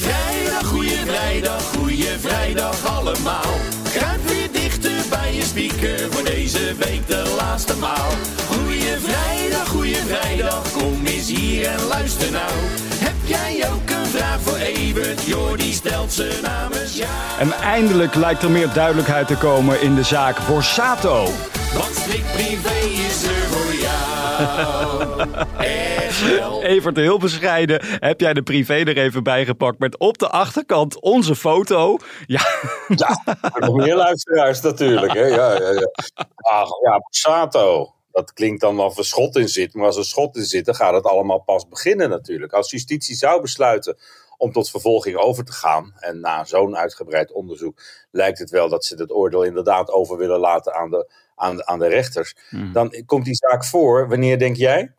Vrijdag, goeie vrijdag, goeie vrijdag allemaal. Kruip weer dichter bij je speaker voor deze week de laatste maal. Goeie vrijdag, goeie vrijdag, kom eens hier en luister nou. Heb jij ook een vraag voor Evert? Jordi stelt ze namens jou. En eindelijk lijkt er meer duidelijkheid te komen in de zaak Borsato. Want strikt privé is er voor. Evert, heel bescheiden heb jij de privé er even bij gepakt met op de achterkant onze foto. Ja, Ja, nog meer luisteraars natuurlijk. Hè? Ja, ja, ja. Ach, ja, Sato. Dat klinkt dan of er schot in zit. Maar als er schot in zit, dan gaat het allemaal pas beginnen natuurlijk. Als justitie zou besluiten om tot vervolging over te gaan. En na zo'n uitgebreid onderzoek lijkt het wel dat ze het oordeel inderdaad over willen laten aan de, aan de, aan de rechters. Dan komt die zaak voor. Wanneer denk jij?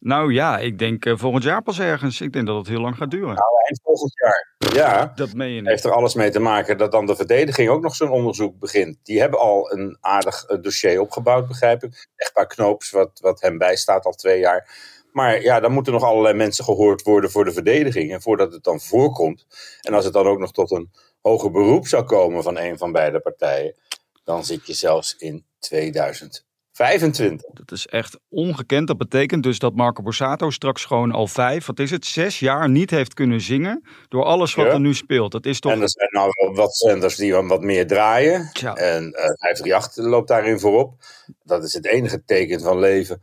nou ja, ik denk eh, volgend jaar pas ergens. Ik denk dat het heel lang gaat duren. Nou, eind volgend jaar. Ja, Dat meen je niet. heeft er alles mee te maken dat dan de verdediging ook nog zo'n onderzoek begint. Die hebben al een aardig eh, dossier opgebouwd, begrijp ik. Echtpaar Knoops, wat, wat hem bijstaat al twee jaar. Maar ja, dan moeten nog allerlei mensen gehoord worden voor de verdediging. En voordat het dan voorkomt, en als het dan ook nog tot een hoger beroep zou komen van een van beide partijen, dan zit je zelfs in 2025. Dat is echt ongekend. Dat betekent dus dat Marco Borsato straks gewoon al vijf, wat is het, zes jaar niet heeft kunnen zingen door alles wat Ja. er nu speelt. Dat is toch... En er zijn nou wel wat zenders die wat meer draaien. Tja. En uh, 538 loopt daarin voorop. Dat is het enige teken van leven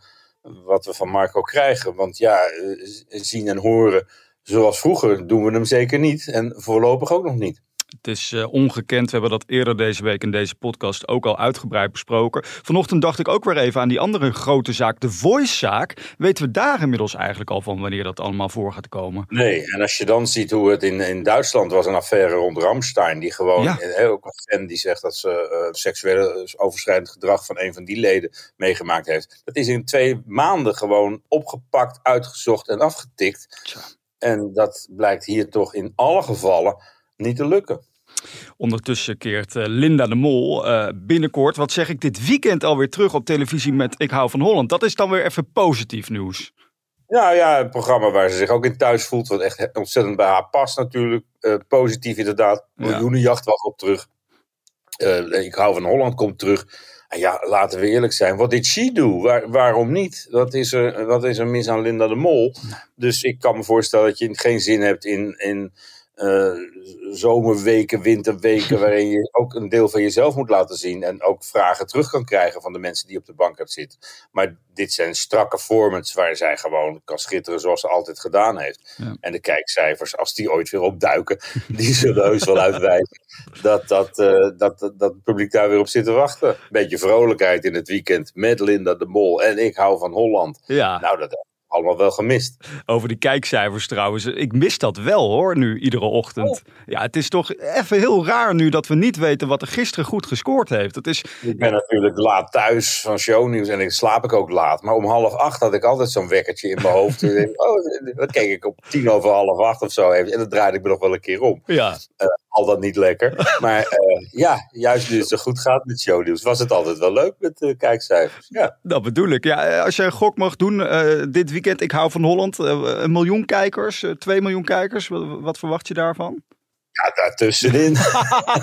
wat we van Marco krijgen. Want ja, eh, zien en horen zoals vroeger doen we hem zeker niet. En voorlopig ook nog niet. Het is eh, ongekend. We hebben dat eerder deze week in deze podcast ook al uitgebreid besproken. Vanochtend dacht ik ook weer even aan die andere grote zaak, de Voice-zaak. Weten we daar inmiddels eigenlijk al van wanneer dat allemaal voor gaat komen? Nee, en als je dan ziet hoe het in, in Duitsland was, een affaire rond Ramstein, die gewoon, Ja. eh, ook een fan die zegt dat ze eh, seksuele overschrijdend gedrag van een van die leden meegemaakt heeft. Dat is in twee maanden gewoon opgepakt, uitgezocht en afgetikt. Tja. En dat blijkt hier toch in alle gevallen niet te lukken. Ondertussen keert eh, Linda de Mol eh, binnenkort, wat zeg ik, dit weekend alweer terug op televisie met Ik hou van Holland. Dat is dan weer even positief nieuws. Nou ja, een programma waar ze zich ook in thuis voelt, wat echt ontzettend bij haar past natuurlijk. Eh, positief inderdaad. Ja. Miljoenenjacht was op terug. Ik hou van Holland komt terug. Ja, laten we eerlijk zijn. Wat did she do? Waar, waarom niet? Wat is, er, wat is er mis aan Linda de Mol? Dus ik kan me voorstellen dat je geen zin hebt in, in eh, zomerweken, winterweken, waarin je ook een deel van jezelf moet laten zien. En ook vragen terug kan krijgen van de mensen die op de bank hebt zitten. Maar dit zijn strakke formats waar zij gewoon kan schitteren zoals ze altijd gedaan heeft. Ja. En de kijkcijfers, als die ooit weer opduiken, die zullen heus wel uitwijzen dat, dat, eh, dat, dat, dat het publiek daar weer op zit te wachten. Beetje vrolijkheid in het weekend met Linda de Mol en ik hou van Holland. Ja, Nou, dat allemaal wel gemist. over die kijkcijfers trouwens. Ik mis dat wel hoor, nu iedere ochtend. Ja, het is toch even heel raar nu dat we niet weten wat er gisteren goed gescoord heeft. Dat is, Ik ben natuurlijk laat thuis van shownieuws en ik slaap ik ook laat. Maar om half acht had ik altijd zo'n wekkertje in mijn hoofd. Oh, dan keek ik op tien over half acht of zo even. En dan draaide ik me nog wel een keer om. ja, Al dat niet lekker. Maar eh, ja, juist nu het zo goed gaat met shownieuws, was het altijd wel leuk met eh, kijkcijfers. Ja. dat bedoel ik. Ja, eh, als jij een gok mag doen eh, dit weekend, ik hou van Holland. een miljoen kijkers, twee miljoen kijkers. Wat, wat verwacht je daarvan? ja, daartussenin.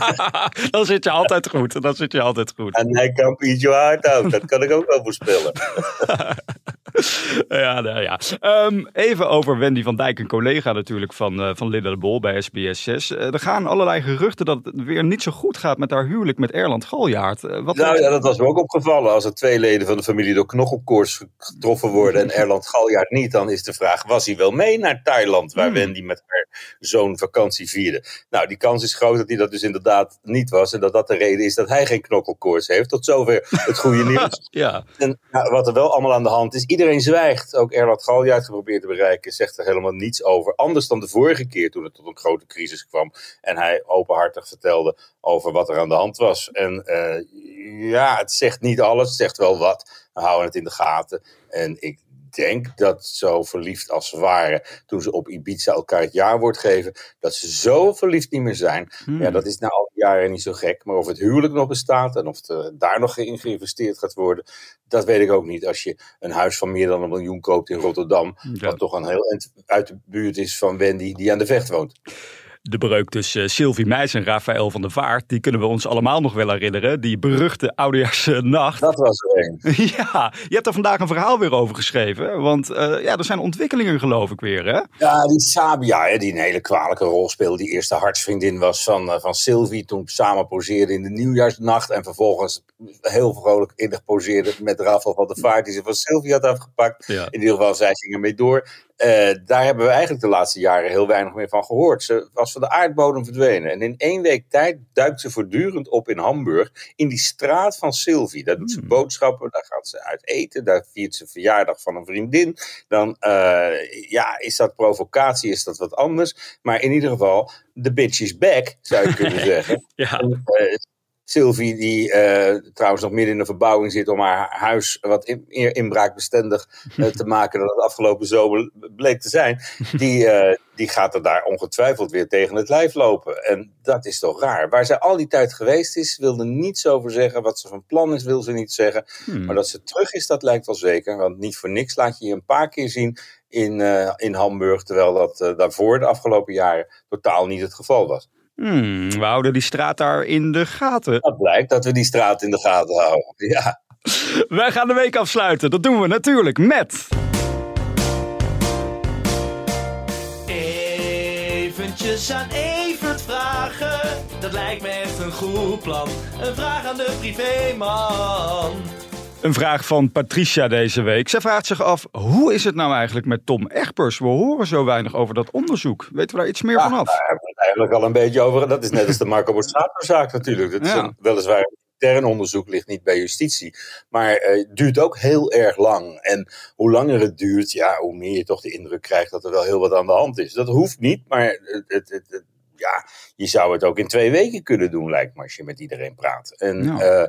dan zit je altijd goed. Dan zit je altijd goed. en hij kan je hart uit. Dat kan ik ook wel voorspellen. ja, nou ja. Ehm, even over Wendy van Dijk, een collega natuurlijk van, eh, van Linda de Bol bij SBS 6. Eh, er gaan allerlei geruchten dat het weer niet zo goed gaat met haar huwelijk met Erland Galjaard. Eh, wat Nou ja, dat was me ook opgevallen. Als er twee leden van de familie door knokkelkoorts getroffen worden en Erland Galjaard niet, dan is de vraag, was hij wel mee naar Thailand, waar Hmm. Wendy met haar zoon vakantie vierde. Nou, die kans is groot dat hij dat dus inderdaad niet was. En dat dat de reden is dat hij geen knokkelkoorts heeft. Tot zover het goede nieuws. ja. En nou, wat er wel allemaal aan de hand is, iedereen zwijgt. Ook Erland Gal, die het geprobeerd te bereiken, zegt er helemaal niets over. Anders dan de vorige keer toen het tot een grote crisis kwam. En hij openhartig vertelde over wat er aan de hand was. En uh, ja, het zegt niet alles, het zegt wel wat. We houden het in de gaten. En ik denk dat zo verliefd als ze waren toen ze op Ibiza elkaar het jaarwoord geven, dat ze zo verliefd niet meer zijn. Hmm. Ja, dat is na al die jaren niet zo gek. Maar of het huwelijk nog bestaat en of er daar nog in geïnvesteerd gaat worden, dat weet ik ook niet. Als je een huis van meer dan een miljoen koopt in Rotterdam, Ja. wat toch een heel eind uit de buurt is van Wendy die aan de vecht woont. De breuk tussen Sylvie Meijs en Rafael van der Vaart, die kunnen we ons allemaal nog wel herinneren. Die beruchte oudejaarsnacht. Dat was er een. Ja, je hebt er vandaag een verhaal weer over geschreven. Want eh, ja, er zijn ontwikkelingen geloof ik weer, hè? Ja, die Sabia, hè, die een hele kwalijke rol speelde. Die eerste hartsvriendin was van, uh, van Sylvie. Toen samen poseerde in de nieuwjaarsnacht. En vervolgens heel vrolijk innig poseerde met Rafael van der Vaart. Die ze van Sylvie had afgepakt. Ja. In ieder geval, zij ging ermee door. Uh, daar hebben we eigenlijk de laatste jaren heel weinig meer van gehoord. Ze was van de aardbodem verdwenen. En in één week tijd duikt ze voortdurend op in Hamburg. In die straat van Sylvie. Daar doet ze boodschappen. Daar gaat ze uit eten. Daar viert ze verjaardag van een vriendin. Dan uh, ja, is dat provocatie, is dat wat anders. Maar in ieder geval, the bitch is back, zou je kunnen zeggen. Ja. En, uh, Sylvie, die uh, trouwens nog midden in de verbouwing zit om haar huis wat in, meer inbraakbestendig uh, te maken dan het afgelopen zomer bleek te zijn, die, uh, die gaat er daar ongetwijfeld weer tegen het lijf lopen. En dat is toch raar. Waar zij al die tijd geweest is, wilde niets over zeggen. Wat ze van plan is, wil ze niet zeggen. Hmm. Maar dat ze terug is, dat lijkt wel zeker. Want niet voor niks laat je je een paar keer zien in, in Hamburg, terwijl dat daarvoor de afgelopen jaren totaal niet het geval was. Hmm, we houden die straat daar in de gaten. Dat blijkt dat we die straat in de gaten houden. Ja. Wij gaan de week afsluiten. Dat doen we natuurlijk met. Eventjes aan Evert vragen. Dat lijkt me echt een goed plan. Een vraag aan de privéman. Een vraag van Patricia deze week. Zij vraagt zich af, hoe is het nou eigenlijk met Tom Egbers? We horen zo weinig over dat onderzoek. Weten we daar iets meer ja, vanaf? We het eigenlijk al een beetje over. Dat is net als de Marco Borsato-zaak natuurlijk. Dat is een, weliswaar intern onderzoek, ligt niet bij justitie. Maar eh, het duurt ook heel erg lang. En hoe langer het duurt, ja, hoe meer je toch de indruk krijgt dat er wel heel wat aan de hand is. Dat hoeft niet, maar het, het, ja, je zou het ook in twee weken kunnen doen, lijkt me, als je met iedereen praat. En eh,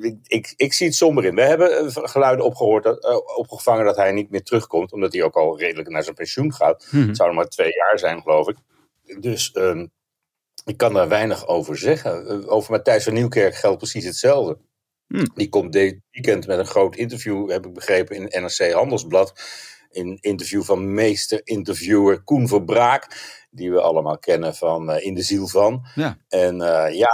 ik, ik, ik zie het somber in. We hebben eh, geluiden opgehoord, dat, eh, opgevangen dat hij niet meer terugkomt, omdat hij ook al redelijk naar zijn pensioen gaat. Mhm. Het zou nog maar twee jaar zijn, geloof ik. Dus ehm, ik kan daar weinig over zeggen. Eh, over Matthijs van Nieuwkerk geldt precies hetzelfde. Hmm. Die komt dit weekend met een groot interview, heb ik begrepen, in NRC Handelsblad. Een interview van meester-interviewer Koen Verbraak. Die we allemaal kennen van eh, In de Ziel van. Ja. En eh, ja,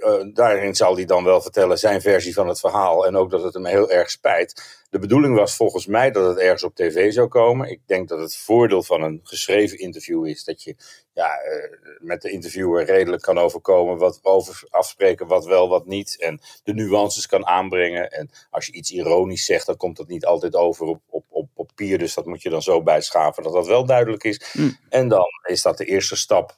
eh, daarin zal hij dan wel vertellen zijn versie van het verhaal. En ook dat het hem heel erg spijt. De bedoeling was volgens mij dat het ergens op tv zou komen. Ik denk dat het voordeel van een geschreven interview is dat je ja, met de interviewer redelijk kan overkomen, wat over afspreken, wat wel, wat niet. En de nuances kan aanbrengen. En als je iets ironisch zegt, dan komt dat niet altijd over op papier. Dus dat moet je dan zo bijschaven dat dat wel duidelijk is. Hmm. En dan is dat de eerste stap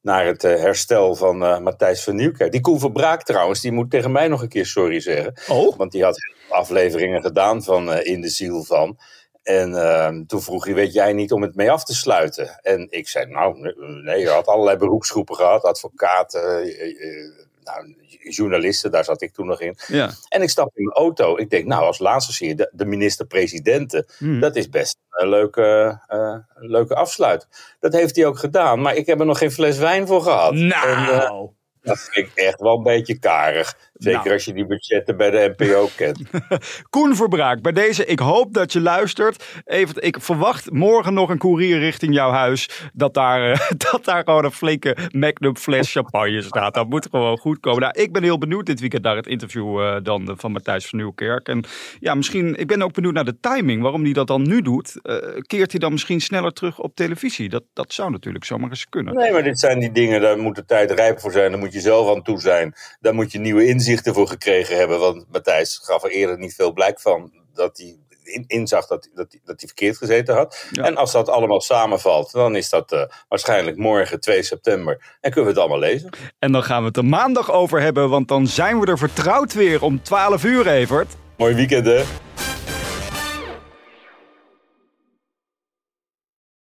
naar het eh, herstel van eh, Matthijs van Nieuwkerk. Die Koen Verbraak trouwens, die moet tegen mij nog een keer sorry zeggen. Oh, Want die had afleveringen gedaan van eh, In de Ziel van. En ehm, toen vroeg hij, weet jij niet om het mee af te sluiten? En ik zei, nou, nee, je had allerlei beroepsgroepen gehad. Advocaten, nou, journalisten, daar zat ik toen nog in. ja. En ik stap in mijn auto. Ik denk, nou, als laatste zie je de, de minister-presidenten. Hmm. Dat is best een leuke, eh, leuke afsluit. Dat heeft hij ook gedaan. Maar ik heb er nog geen fles wijn voor gehad. En, eh, Nou, dat vind ik echt wel een beetje karig. Zeker Nou. als je die budgetten bij de NPO kent. Koen Verbraak, bij deze, ik hoop dat je luistert. Even, ik verwacht morgen nog een koerier richting jouw huis. Dat daar, eh, dat daar gewoon een flinke Magnum fles champagne staat. Dat moet gewoon goed komen. Nou, ik ben heel benieuwd dit weekend naar het interview eh, dan eh, van Matthijs van Nieuwkerk. En ja, misschien, ik ben ook benieuwd naar de timing. Waarom hij dat dan nu doet. Keert hij dan misschien sneller terug op televisie? Dat, dat zou natuurlijk zomaar eens kunnen. Nee, maar dit zijn die dingen, daar moet de tijd rijp voor zijn. Daar moet je zelf aan toe zijn. Daar moet je nieuwe inzichten voor gekregen hebben. Want Matthijs gaf er eerder niet veel blijk van dat hij in, inzag dat, dat, dat hij verkeerd gezeten had. En als dat allemaal samenvalt, dan is dat uh, waarschijnlijk morgen 2 september. En kunnen we het allemaal lezen. En dan gaan we het er maandag over hebben, want dan zijn we er vertrouwd weer om 12 uur, Evert. Mooi weekend, hè?